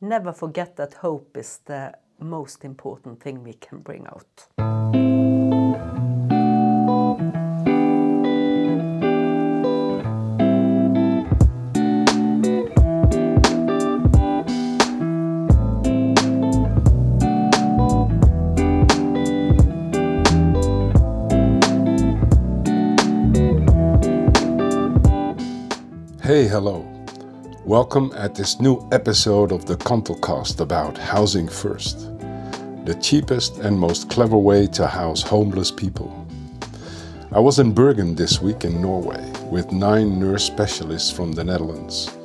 Never forget that hope is the most important thing we can bring out. Hey, hello. Welcome at this new episode of the Kantelcast about housing first, the cheapest and most clever way to house homeless people. I was in Bergen this week in Norway with nine nurse specialists from the Netherlands,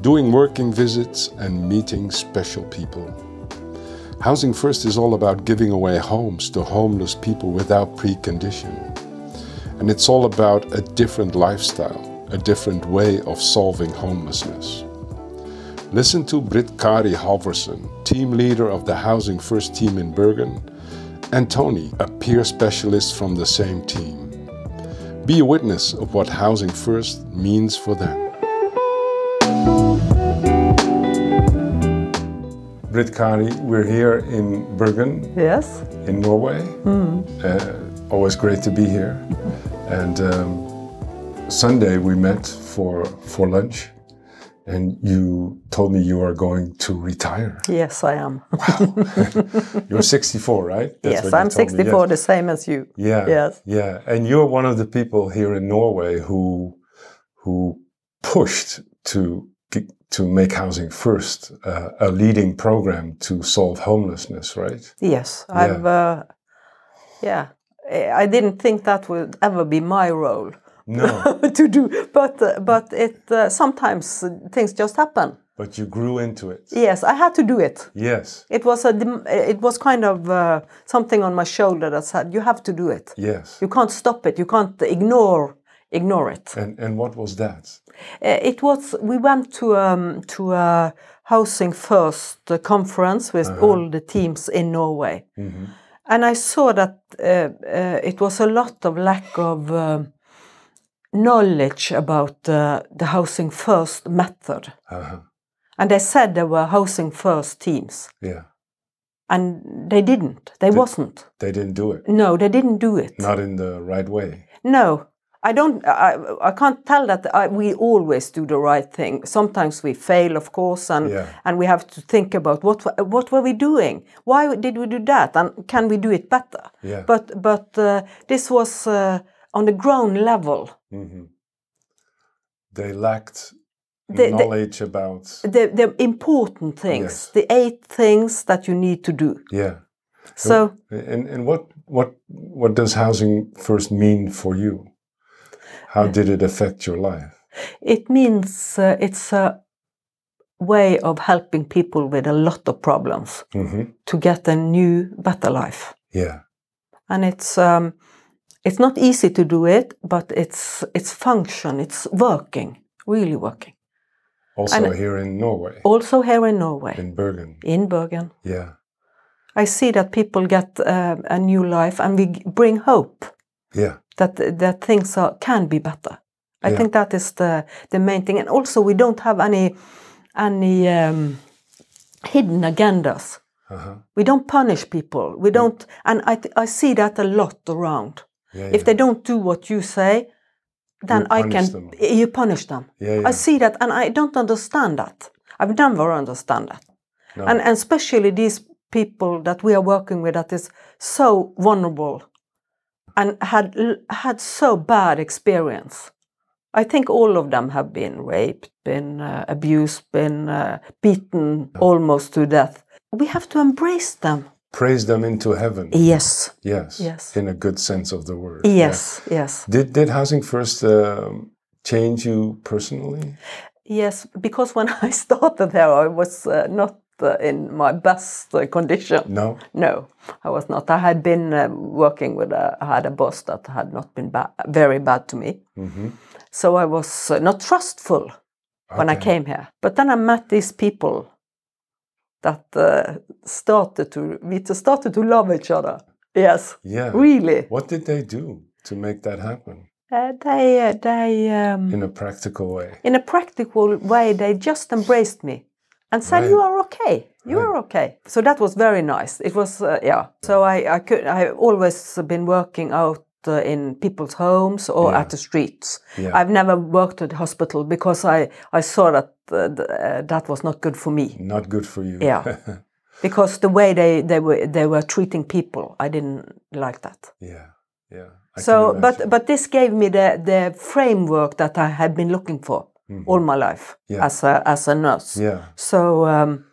doing working visits and meeting special people. Housing First is all about giving away homes to homeless people without precondition. And it's all about a different lifestyle a different way of solving homelessness. Listen to Britt Kari Halverson, team leader of the Housing First team in Bergen, and Tony, a peer specialist from the same team. Be a witness of what Housing First means for them. Britt Kari, we're here in Bergen, Yes? in Norway. Uh, always great to be here. And um, Sunday we met for for lunch, and you told me you are going to retire. Yes, I am. Wow. you're 64, right? That's yes, I'm told me, 64, the same as you. Yeah. Yes. Yeah, and you're one of the people here in Norway who who pushed to to make housing first uh, a leading program to solve homelessness, right? Yes, I've, uh, yeah. I didn't think that would ever be my role No, to do, but but it uh, sometimes things just happen. but you grew into it. Yes, I had to do it. Yes. It was a it was kind of uh, something on my shoulder that said you have to do it. Yes. You can't stop it. You can't ignore ignore it. And and what was that? Uh, it was we went to um, to a housing first conference with all the teams in Norway, and I saw that uh, uh, it was a lot of lack of um knowledge about uh, the housing first method, Uh-huh. and they said there were housing first teams, Yeah. and they didn't. They wasn't. They didn't do it. No, they didn't do it. Not in the right way. No, I don't. I, I can't tell that I, we always do the right thing. Sometimes we fail, of course, and Yeah. and we have to think about what what were we doing? Why did we do that? And can we do it better? Yeah. But but uh, this was uh, on the ground level. They lacked The- the- knowledge about. The the important things, Yes. the eight things that you need to do. Yeah. So And and what what what does housing first mean for you? How did it affect your life? it means uh, it's a way of helping people with a lot of problems hmm to get a new, better life. Yeah. and it's um, it's not easy to do it, but it's it's function, it's working, really working. Also And- here in Norway, Also here in Norway, in Bergen. in Bergen, Yeah. I see that people get uh, a new life, and we bring hope Yeah. that that things are, can be better. I Yeah. think that is the the main thing, and also we don't have any any um, hidden agendas. Uh-huh. We don't punish people. We don't, and I th- I see that a lot around. Yeah. if they don't do what you say then You i punish can them. you punish them. I see that and i don't understand that. I've never understand that. No. and, and especially these people that we are working with that is so vulnerable and had had so bad experience. I think all of them have been raped been uh, abused been uh, beaten almost to death. We have to embrace them Praise them into heaven. yes Yes. Yes. In a good sense of the word. yes yes Did did housing first um, change you personally? Yes, because when I started there, I was uh, not uh, in my best uh, condition. No. No, I was not. I had been uh, working with a, I had a boss that had not been ba- very bad to me. So I was uh, not trustful when I came here. But then I met these people that uh, started to, we started to love each other. Yes, Yeah. really. What did they do to make that happen Uh, they, uh, they, um, in a practical way? in a practical way, they just embraced me. and said, Right. "You are okay. You Right. are okay." So that was very nice. It was, uh, yeah. So I, I could, I always been working out in people's homes or Yeah. at the streets. Yeah. I've never worked at hospital because I, I saw that uh, th- uh, that was not good for me. Not good for you. Yeah. Because the way they, they were they were treating people, I didn't like that. yeah. Yeah. I so, but but this gave me the the framework that I had been looking for all my life. Yeah. as a as a nurse. yeah. So um,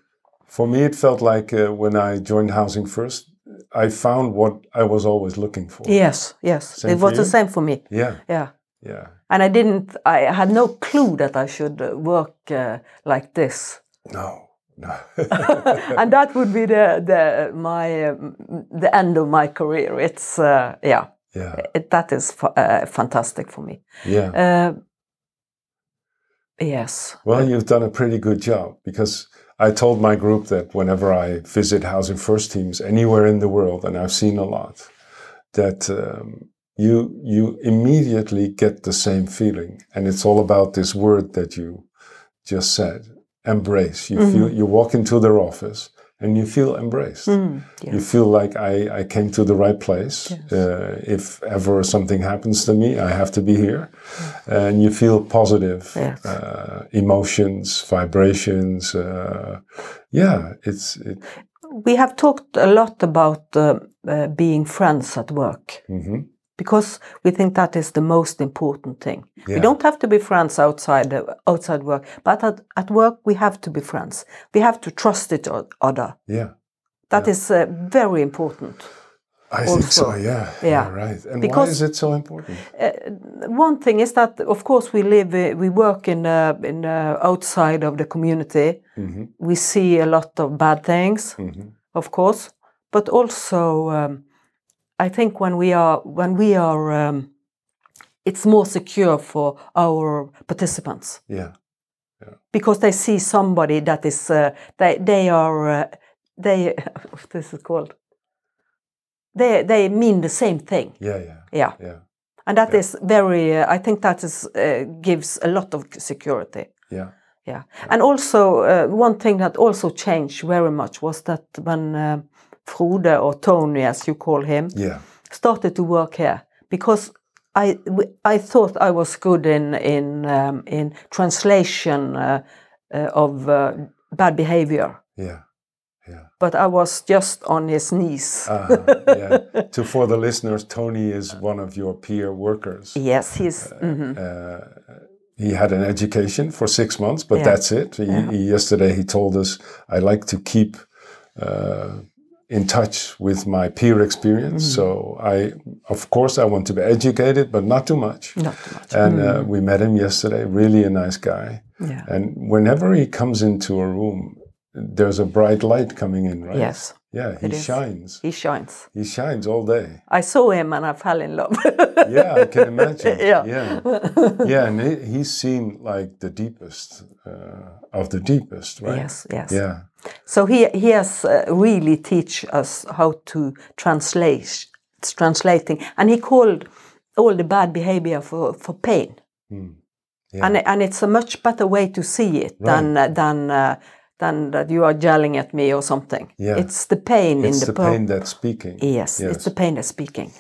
For me, it felt like uh, when I joined Housing First, I found what I was always looking for. yes, yes, Same it was the same for me. Yeah. Yeah, Yeah. and I didn't. I had no clue that I should uh, work uh, like this. No. No. and that would be the the my um, the end of my career. It's uh, yeah, yeah. it, that is uh, fantastic for me. Yeah. Uh, yes, Well, you've done a pretty good job because I told my group that whenever I visit Housing First teams anywhere in the world, and I've seen a lot, that um, you you immediately get the same feeling, and it's all about this word that you just said, embrace. You feel you walk into their office and you feel embraced. Mm, You feel like I, I came to the right place. Uh, if ever something happens to me, I have to be here. And you feel positive Yes. uh, emotions, vibrations. Uh, yeah, it's it, we have talked a lot about uh, uh, being friends at work mhm. Because we think that is the most important thing. We don't have to be friends outside the, outside work, but at, at work we have to be friends. We have to trust each other. yeah. That is uh, very important. I think so. Also, Yeah, yeah. right. And Because- why is it so important? One thing is that, of course, we live, uh, we work in uh, in uh, outside of the community. Mhm. We see a lot of bad things, Mhm. of course, but also um, I think when we are when we are, um, it's more secure for our participants. Yeah, yeah. because they see somebody that is uh, they they are uh, they this is called? They they mean the same thing. Yeah, yeah, yeah. Yeah, and that is very uh, i think that is uh, gives a lot of security. Yeah. yeah. And also uh, one thing that also changed very much was that when uh, frode or tony as you call him Yeah, started to work here because I, I thought I was good in in um, in translation uh, uh, of uh, bad behavior, yeah, yeah. but I was just on his knees. Uh, yeah. To for the listeners, Tony is one of your peer workers. yes, he's mhm. Uh, he had an education for six months, but Yeah. that's it. He, he- yesterday he told us, I like to keep uh, in touch with my peer experience. Mm-hmm. So I, of course, I want to be educated, but not too much. not too much. And uh, we met him yesterday. Really a nice guy. Yeah. And whenever he comes into a room, there's a bright light coming in, right? Yes, Yeah, he shines. he shines. He shines all day. I saw him and I fell in love. yeah, I can imagine. Yeah. yeah, yeah, and he, he's seen like the deepest uh, of the deepest, right? yes, yes. Yeah, So he he has uh, really teach us how to translate translating, and he called all the bad behavior for for pain. Yeah. And and it's a much better way to see it than uh, than uh, than that you are yelling at me or something. Yeah. It's the pain it's in the, the pain that's speaking. Yes, Yes. it's the pain that's speaking.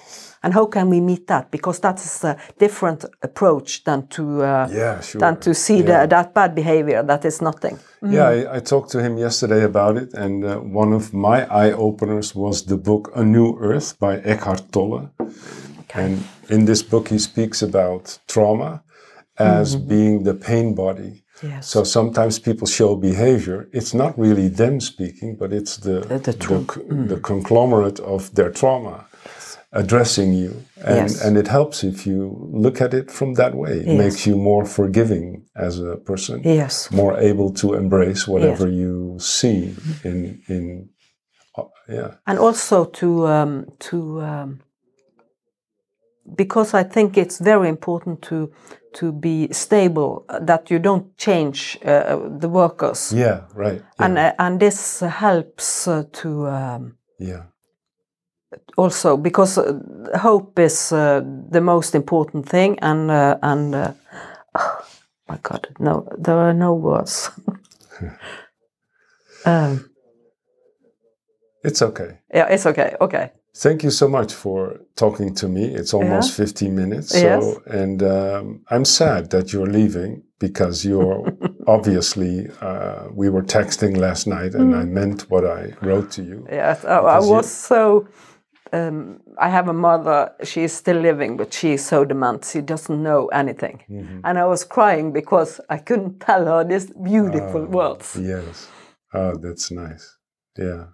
And how can we meet that? Because that is a different approach than to uh, Yeah, sure. than to see Yeah. the, that bad behavior that is nothing. Yeah, I, I talked to him yesterday about it, and uh, one of my eye openers was the book A New Earth by Eckhart Tolle. And in this book, he speaks about trauma as being the pain body. Yes. So sometimes people show behavior. It's not really them speaking, but it's the The- the the, c- the conglomerate of their trauma addressing you, and Yes. and it helps if you look at it from that way. It Yes. makes you more forgiving as a person Yes. more able to embrace whatever you see in in uh, yeah and also to um, to um, because I think it's very important to to be stable uh, that you don't change uh, the workers yeah right yeah, and uh, and this helps uh, to um, yeah also because uh, hope is uh, the most important thing and uh, and uh, oh my god no there are no words Um, It's okay. yeah, it's okay. Okay. Thank you so much for talking to me. It's almost 15 minutes. So, Yes. and um, I'm sad that you're leaving because you're obviously, uh, we were texting last night and I meant what I wrote to you. Yes, I, I Because you- was so. Um, I have a mother. She's still living, but she's so demented. She doesn't know anything, Mm-hmm. and I was crying because I couldn't tell her these beautiful Oh. words. Yes. Oh, that's nice. Yeah.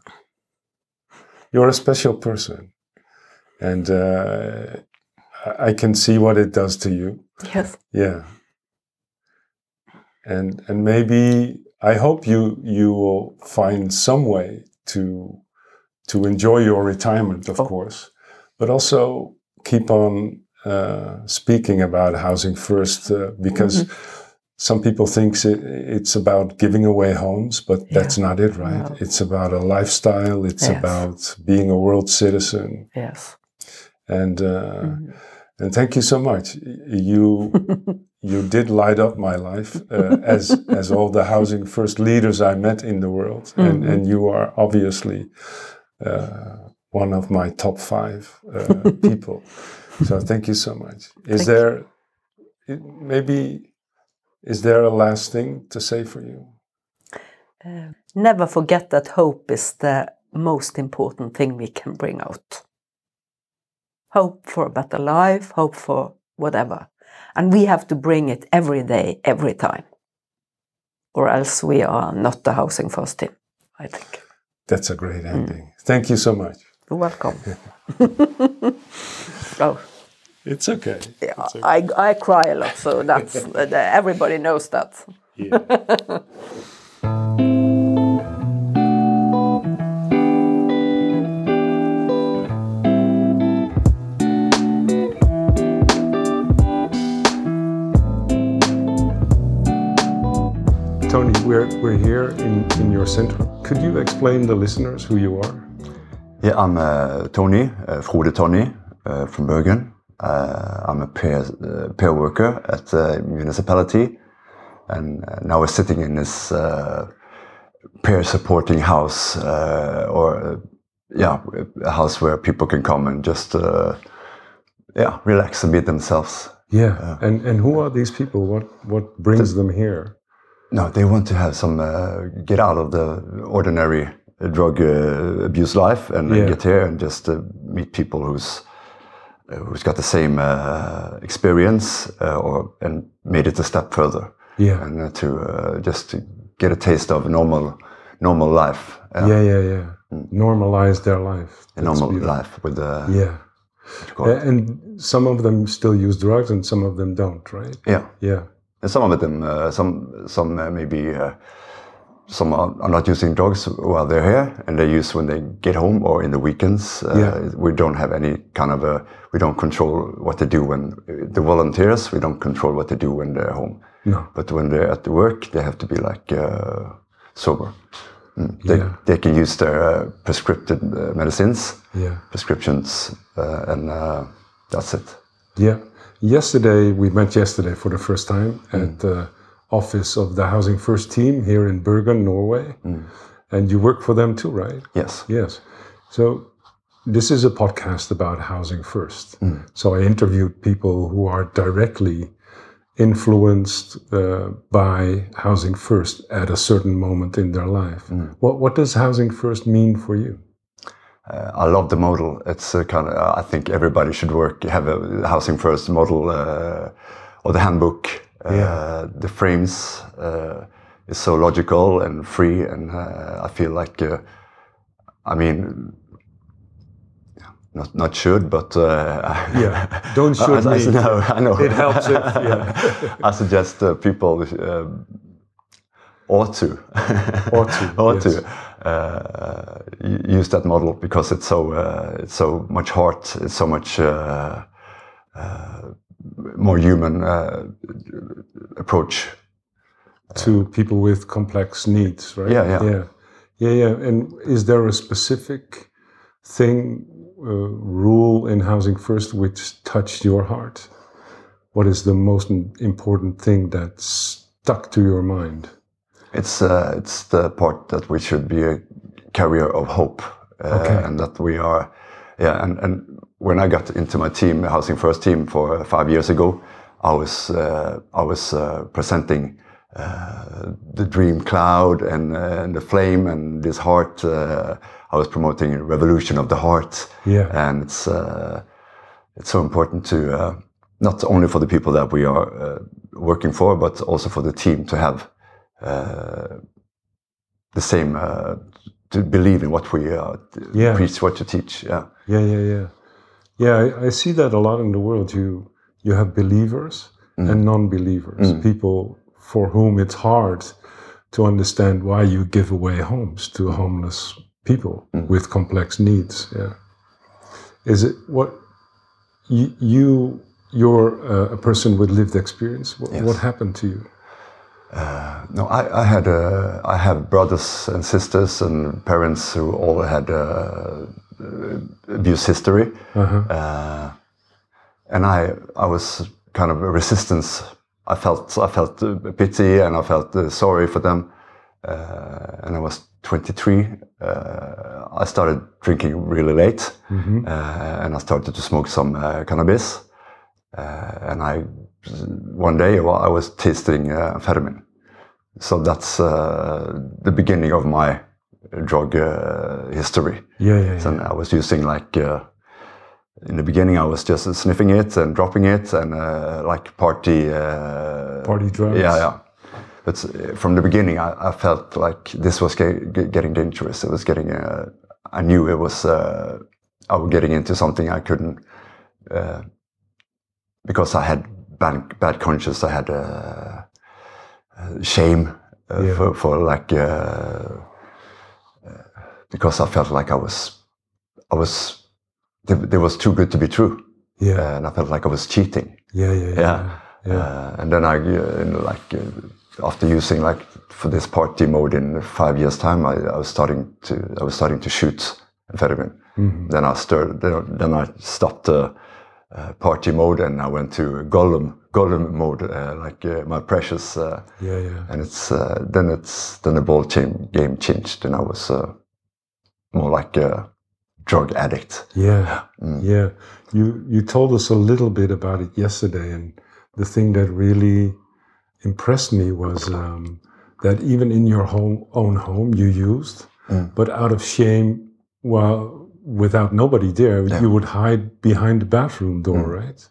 You're a special person. And uh, I- I can see what it does to you. Yes. Yeah. And and maybe I hope you you will find some way to to enjoy your retirement, of Oh. course, but also keep on uh, speaking about housing first uh, because some people think it, it's about giving away homes, but that's not it, right? No. It's about a lifestyle. It's Yes. about being a world citizen, Yes. and uh, Mhm. and thank you so much. You you did light up my life uh, as as all the housing first leaders I met in the world, and Mhm. and you are obviously one of my top five uh, people. So thank you so much. Is Thank there maybe is there a last thing to say for you? Uh, never forget that hope is the most important thing we can bring out. Hope for a better life, hope for whatever. And we have to bring it every day, every time. Or else we are not the housing first team, I think. That's a great ending. Thank you so much. You're welcome. oh, It's okay. yeah, It's okay. I, I cry a lot, so that's everybody knows that. Yeah. we're, we're here in, in your center. Could you explain the listeners who you are? Yeah, I'm uh, Tony, uh, Frode Tony uh, from Bergen. Uh, I'm a peer, uh, peer worker at the municipality, and uh, now we're sitting in this uh, peer supporting house, uh, or uh, yeah, a house where people can come and just uh, yeah relax and be themselves. Yeah. And, and who are these people? What, what brings them here? No, they want to have some uh, get out of the ordinary drug uh, abuse life and, and get here and just uh, meet people who's uh, who's got the same uh, experience uh, or and made it a step further Yeah. and uh, to uh, just to get a taste of normal normal life, uh, Yeah, yeah, yeah. Normalize their life. a normal beautiful. life with uh, Yeah. what you call it. A- And some of them still use drugs and some of them don't, right? yeah. Yeah. And some of them, uh, some some uh, maybe uh, some are, are not using drugs while they're here, and they use when they get home or in the weekends. Uh, Yeah. We don't have any kind of a we don't control what they do when the volunteers. We don't control what they do when they're home. No. But when they're at the work, they have to be like uh, sober. Mm. They, Yeah. they can use their uh, prescribed uh, medicines, Yeah. prescriptions, uh, and uh, that's it. Yeah. Yesterday, we met yesterday for the first time mm. at the office of the Housing First team here in Bergen, Norway. Mm. And you work for them too, right? Yes. Yes. So this is a podcast about Housing First. Mm. So I interviewed people who are directly influenced uh, by Housing First at a certain moment in their life. What, what does Housing First mean for you? Uh, I love the model. It's kind of. I think everybody should work have a housing first model uh, or the handbook. Uh, Yeah. The frames uh, is so logical and free, and uh, I feel like. Uh, I mean, not not should, but uh, Yeah, don't I, should I, me. no, I know It helps if, yeah. I suggest uh, people uh, ought to Ought to, ought yes. to uh, use that model because it's so uh, it's so much heart, it's so much uh, uh, more human uh, approach. to people with complex needs, right? Yeah, yeah. yeah, yeah, yeah. And is there a specific thing, uh, rule in Housing First which touched your heart? What is the most important thing that stuck to your mind? It's uh, it's the part that we should be a carrier of hope, uh, Okay. and that we are, yeah. And, and when I got into my team, Housing First team, for five years ago, I was uh, I was uh, presenting uh, the dream cloud and, uh, and the flame and this heart. Uh, I was promoting a revolution of the heart, Yeah. and it's uh, it's so important to uh, not only for the people that we are uh, working for, but also for the team to have the same uh, to believe in what we uh, Yeah. preach, what to teach. Yeah, Yeah, yeah, yeah. Yeah, I, I see that a lot in the world. You you have believers and non-believers, people for whom it's hard to understand why you give away homes to homeless people with complex needs. Yeah. Is it what you, you you're uh, a person with lived experience? What, what happened to you? No, I, I had uh, I have brothers and sisters and parents who all had uh, abuse history, uh, and I I was kind of a resistance. I felt I felt uh, pity and I felt uh, sorry for them. Uh, and I was 23. Uh, I started drinking really late, uh, and I started to smoke some uh, cannabis. Uh, and I one day I was tasting uh, amphetamine. So that's uh, the beginning of my drug uh, history. Yeah, yeah, yeah. And I was using like uh, in the beginning I was just sniffing it and dropping it and uh, like party uh, Party drugs. Yeah, yeah. But from the beginning I, I felt like this was ge- ge- getting dangerous. It was getting. Uh, I knew it was. Uh, I was getting into something I couldn't uh, because I had bad, bad conscience. I had uh, uh, shame uh, Yeah. for, for like uh, uh, because I felt like I was I was it was too good to be true, Yeah, and I felt like I was cheating. yeah, yeah, yeah. Yeah, Uh, and then I uh, you know, like uh, after using like for this party mode in five years time, I, I was starting to I was starting to shoot amphetamine. Then I started. Then, I stopped the uh, party mode and I went to Gollum Gollum mode, uh, like uh, my precious. Uh, Yeah, yeah. and it's uh, then it's then the ball chain, game changed and I was uh, more like a drug addict. Yeah, yeah. You you told us a little bit about it yesterday, and the thing that really impressed me was um, that even in your home, own home, you used, but out of shame, while without nobody there, you would hide behind the bathroom door, mm. right?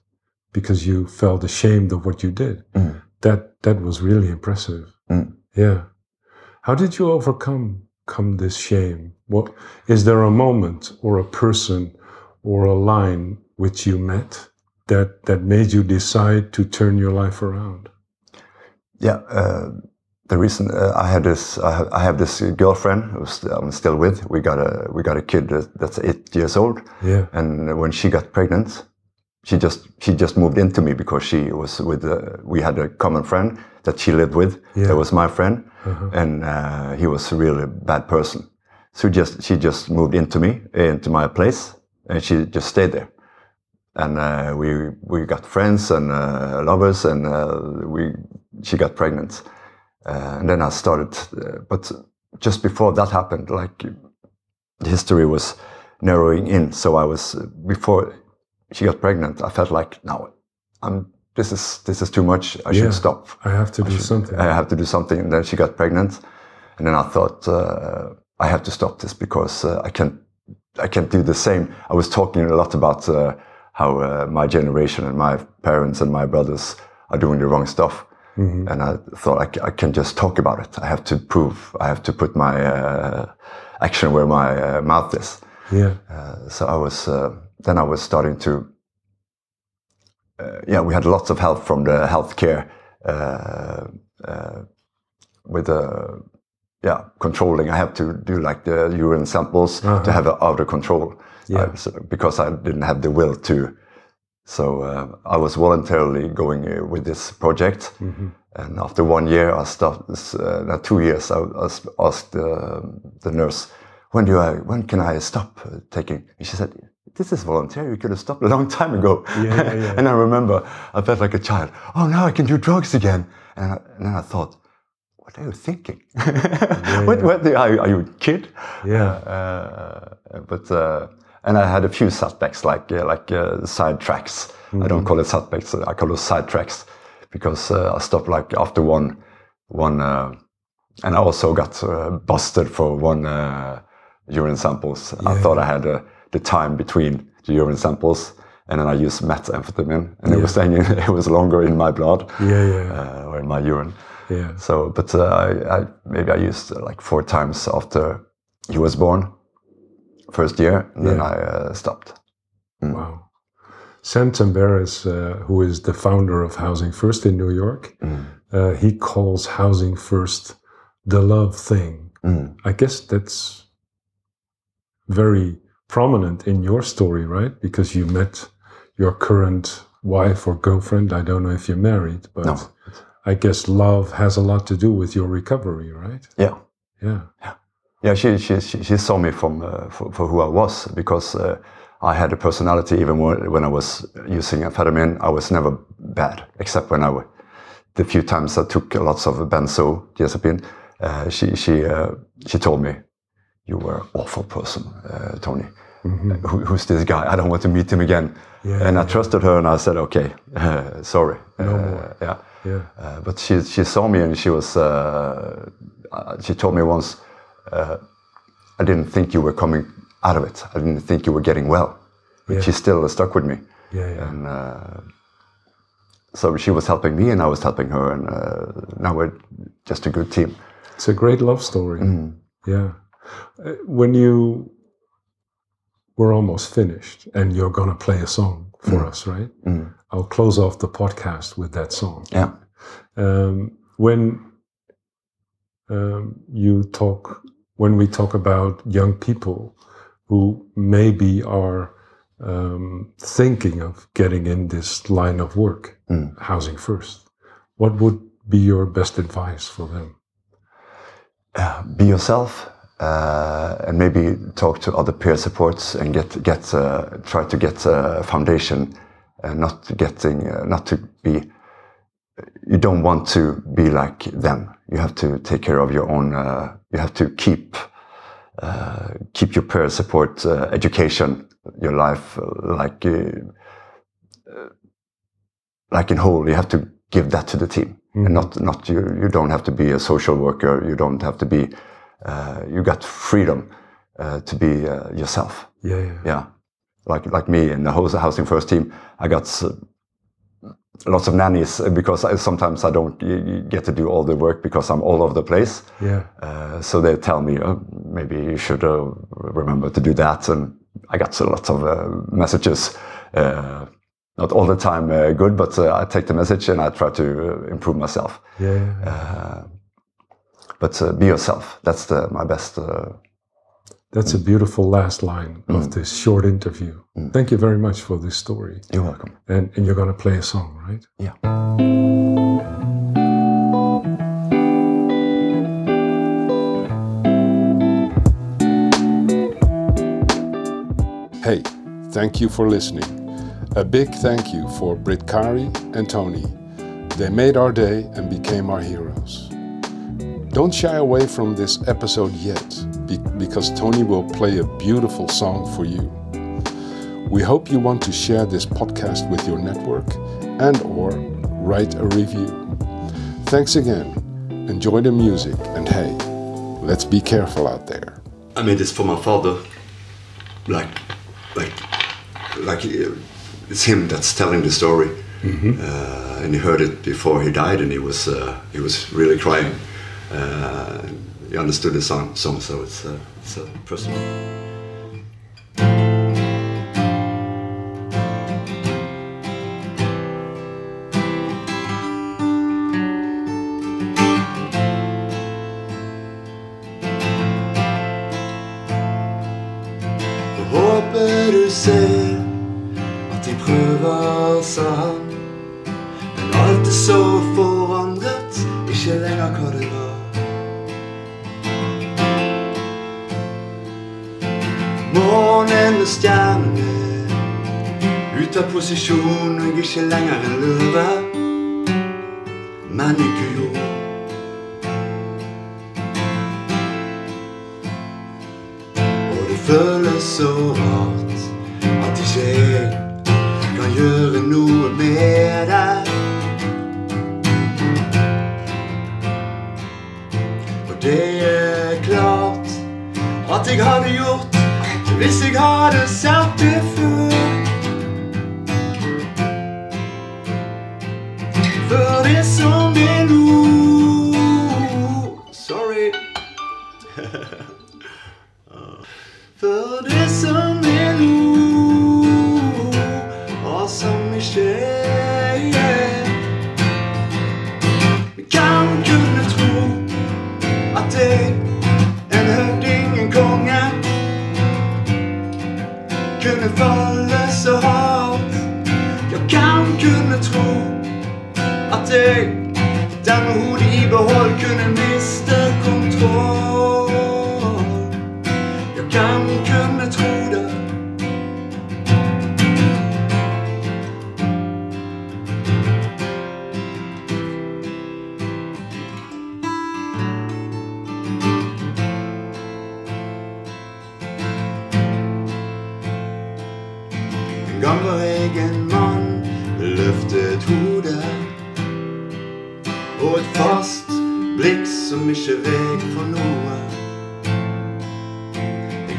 Because you felt ashamed of what you did. Mm. That that was really impressive. Mm. Yeah. How did you overcome come this shame? What is there a moment or a person or a line which you met that that made you decide to turn your life around? Yeah, uh, the reason uh, I had this, I have, I have this girlfriend who I'm still with. We got a we got a kid that's eight years old, Yeah. and when she got pregnant, she just she just moved into me because she was with. Uh, we had a common friend that she lived with. Yeah. That was my friend, and uh, he was a really bad person. So just she just moved into me into my place, and she just stayed there and uh, we we got friends and uh, lovers, and uh, we she got pregnant, uh, and then I started. Uh, but just before that happened, like the history was narrowing in. So I was before she got pregnant. I felt like no, I'm. This is this is too much. I Yeah. should stop. I have to do something. I have to do something. And then she got pregnant, and then I thought uh, I have to stop this because uh, I can't. I can't do the same. I was talking a lot about uh, how uh, my generation and my parents and my brothers are doing the wrong stuff, and I thought I, I can just talk about it. I have to prove. I have to put my uh, action where my uh, mouth is. yeah. Uh, so I was uh, then I was starting to uh, yeah we had lots of help from the healthcare uh, uh, with uh, yeah controlling I have to do like the urine samples to have it under control Yeah. So, because I didn't have the will to so uh, I was voluntarily going uh, with this project and after one year I stopped uh, two years I asked uh, the nurse when do I when can I stop uh, taking and she said this is voluntary you could have stopped a long time ago Yeah, yeah, yeah. and I remember I felt like a child oh now I can do drugs again and, I, and then I thought what are you thinking? what, what, are, you, are you a kid? Yeah. Uh, but uh, and I had a few setbacks, like uh, like uh, side tracks. I don't call it setbacks. I call it side tracks because uh, I stopped like after one one, uh, and I also got uh, busted for one uh, urine samples. I thought I had uh, the time between the urine samples, and then I used methamphetamine, and it was saying it was longer in my blood Yeah, yeah, uh, or in my urine. yeah. So, but uh, I, I maybe I used uh, like four times after he was born, first year, and then Yeah. I uh, stopped. Wow. Sam Tsemberis, uh, who is the founder of Housing First in New York, uh, he calls Housing First the love thing. Mm. I guess that's very prominent in your story, right? Because you met your current wife or girlfriend. I don't know if you're married, but No. I guess love has a lot to do with your recovery, right? Yeah, Yeah. yeah. She she she, she saw me from uh, for, for who I was because uh, I had a personality. Even when I was using amphetamine, I was never bad, except when I the few times I took lots of benzodiazepine. Uh, she she uh, she told me, "You were an awful person, uh, Tony. Who, who's this guy? I don't want to meet him again." Yeah, and I trusted her, and I said, "Okay, uh, sorry." No Uh, more. Yeah. Yeah. Uh, but she she saw me and she was uh, uh, she told me once uh, I didn't think you were coming out of it. I didn't think you were getting well. But Yeah. she still stuck with me, Yeah. Yeah. and uh, so she was helping me and I was helping her, and uh, now we're just a good team. It's a great love story. Mm. Yeah. Uh, When you were almost finished and you're going to play a song for us, right? Mm. I'll close off the podcast with that song. Yeah. Um, when um, you talk, when we talk about young people who maybe are um, thinking of getting in this line of work, Mm. housing first, what would be your best advice for them? Uh, be yourself uh, and maybe talk to other peer supports and get get uh, try to get a foundation uh, not getting uh, not to be you don't want to be like them you have to take care of your own uh, you have to keep uh, keep your peer support uh, education your life uh, like uh, like in whole. You have to give that to the team. And not not you you don't have to be a social worker. You don't have to be uh, you got freedom uh, to be uh, yourself. Yeah, yeah. yeah. Like like me and the housing first team i got lots of nannies uh, because I, sometimes i don't get to do all the work because i'm all over the place. Yeah. uh, so they tell me oh, maybe you should uh, remember to do that. And i got a lot of uh, messages. Uh, not all the time uh, good but uh, i take the message and i try to uh, improve myself. Yeah, yeah, but uh, be yourself. That's the, my best uh, That's a beautiful last line of mm. this short interview. Mm. Thank you very much for this story. you're welcome And, and you're going to play a song, right? yeah Hey, thank you for listening. A big thank you for Britt Kari and Tony. They made our day and became our heroes. Don't shy away from this episode yet, be- because Tony will play a beautiful song for you. We hope you want to share this podcast with your network and or write a review. Thanks again. Enjoy the music and hey, let's be careful out there. I made this for my father. Like, like, like it's him that's telling the story, uh, and he heard it before he died, and he was uh, he was really crying. Uh, he understood the song, song so it's uh, it's uh, personal. stjerne. Ut av posisjon, og jeg ikke lenger en løve, men ikke jo Og det føles så rart at ikke jeg kan gjøre noe med det. Og det er klart at jeg har det hvis jeg hadde sett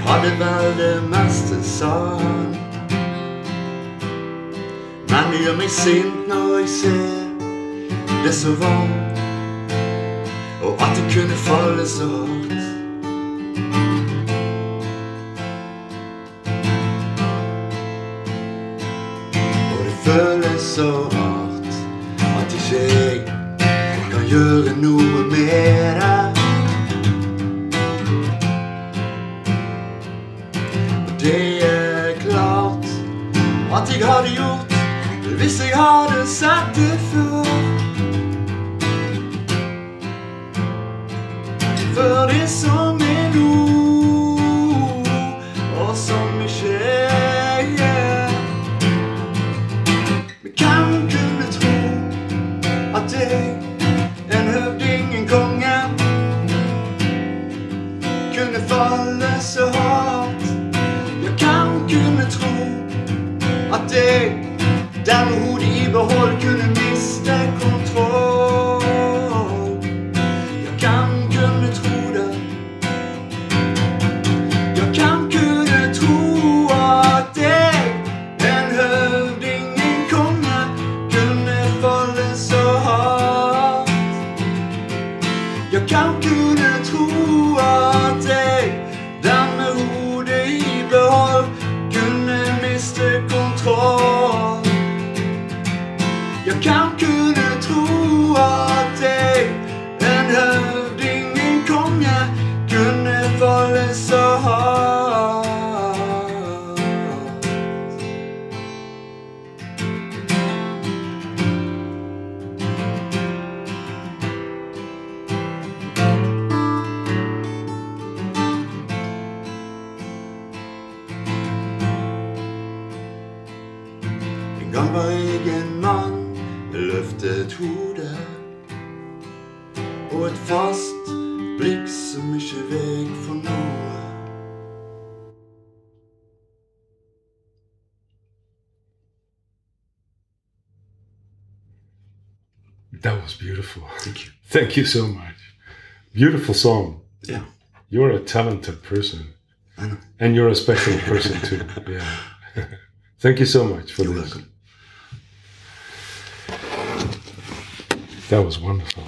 hadde vel det meste, sa. Men det gjør meg sint når jeg ser det så varmt, og at det kunne falle så hardt. Was beautiful. Thank you. Thank you so much. Beautiful song. Yeah, You're a talented person. I know. And you're a special person too. Yeah. Thank you so much for You're this. welcome. That was wonderful.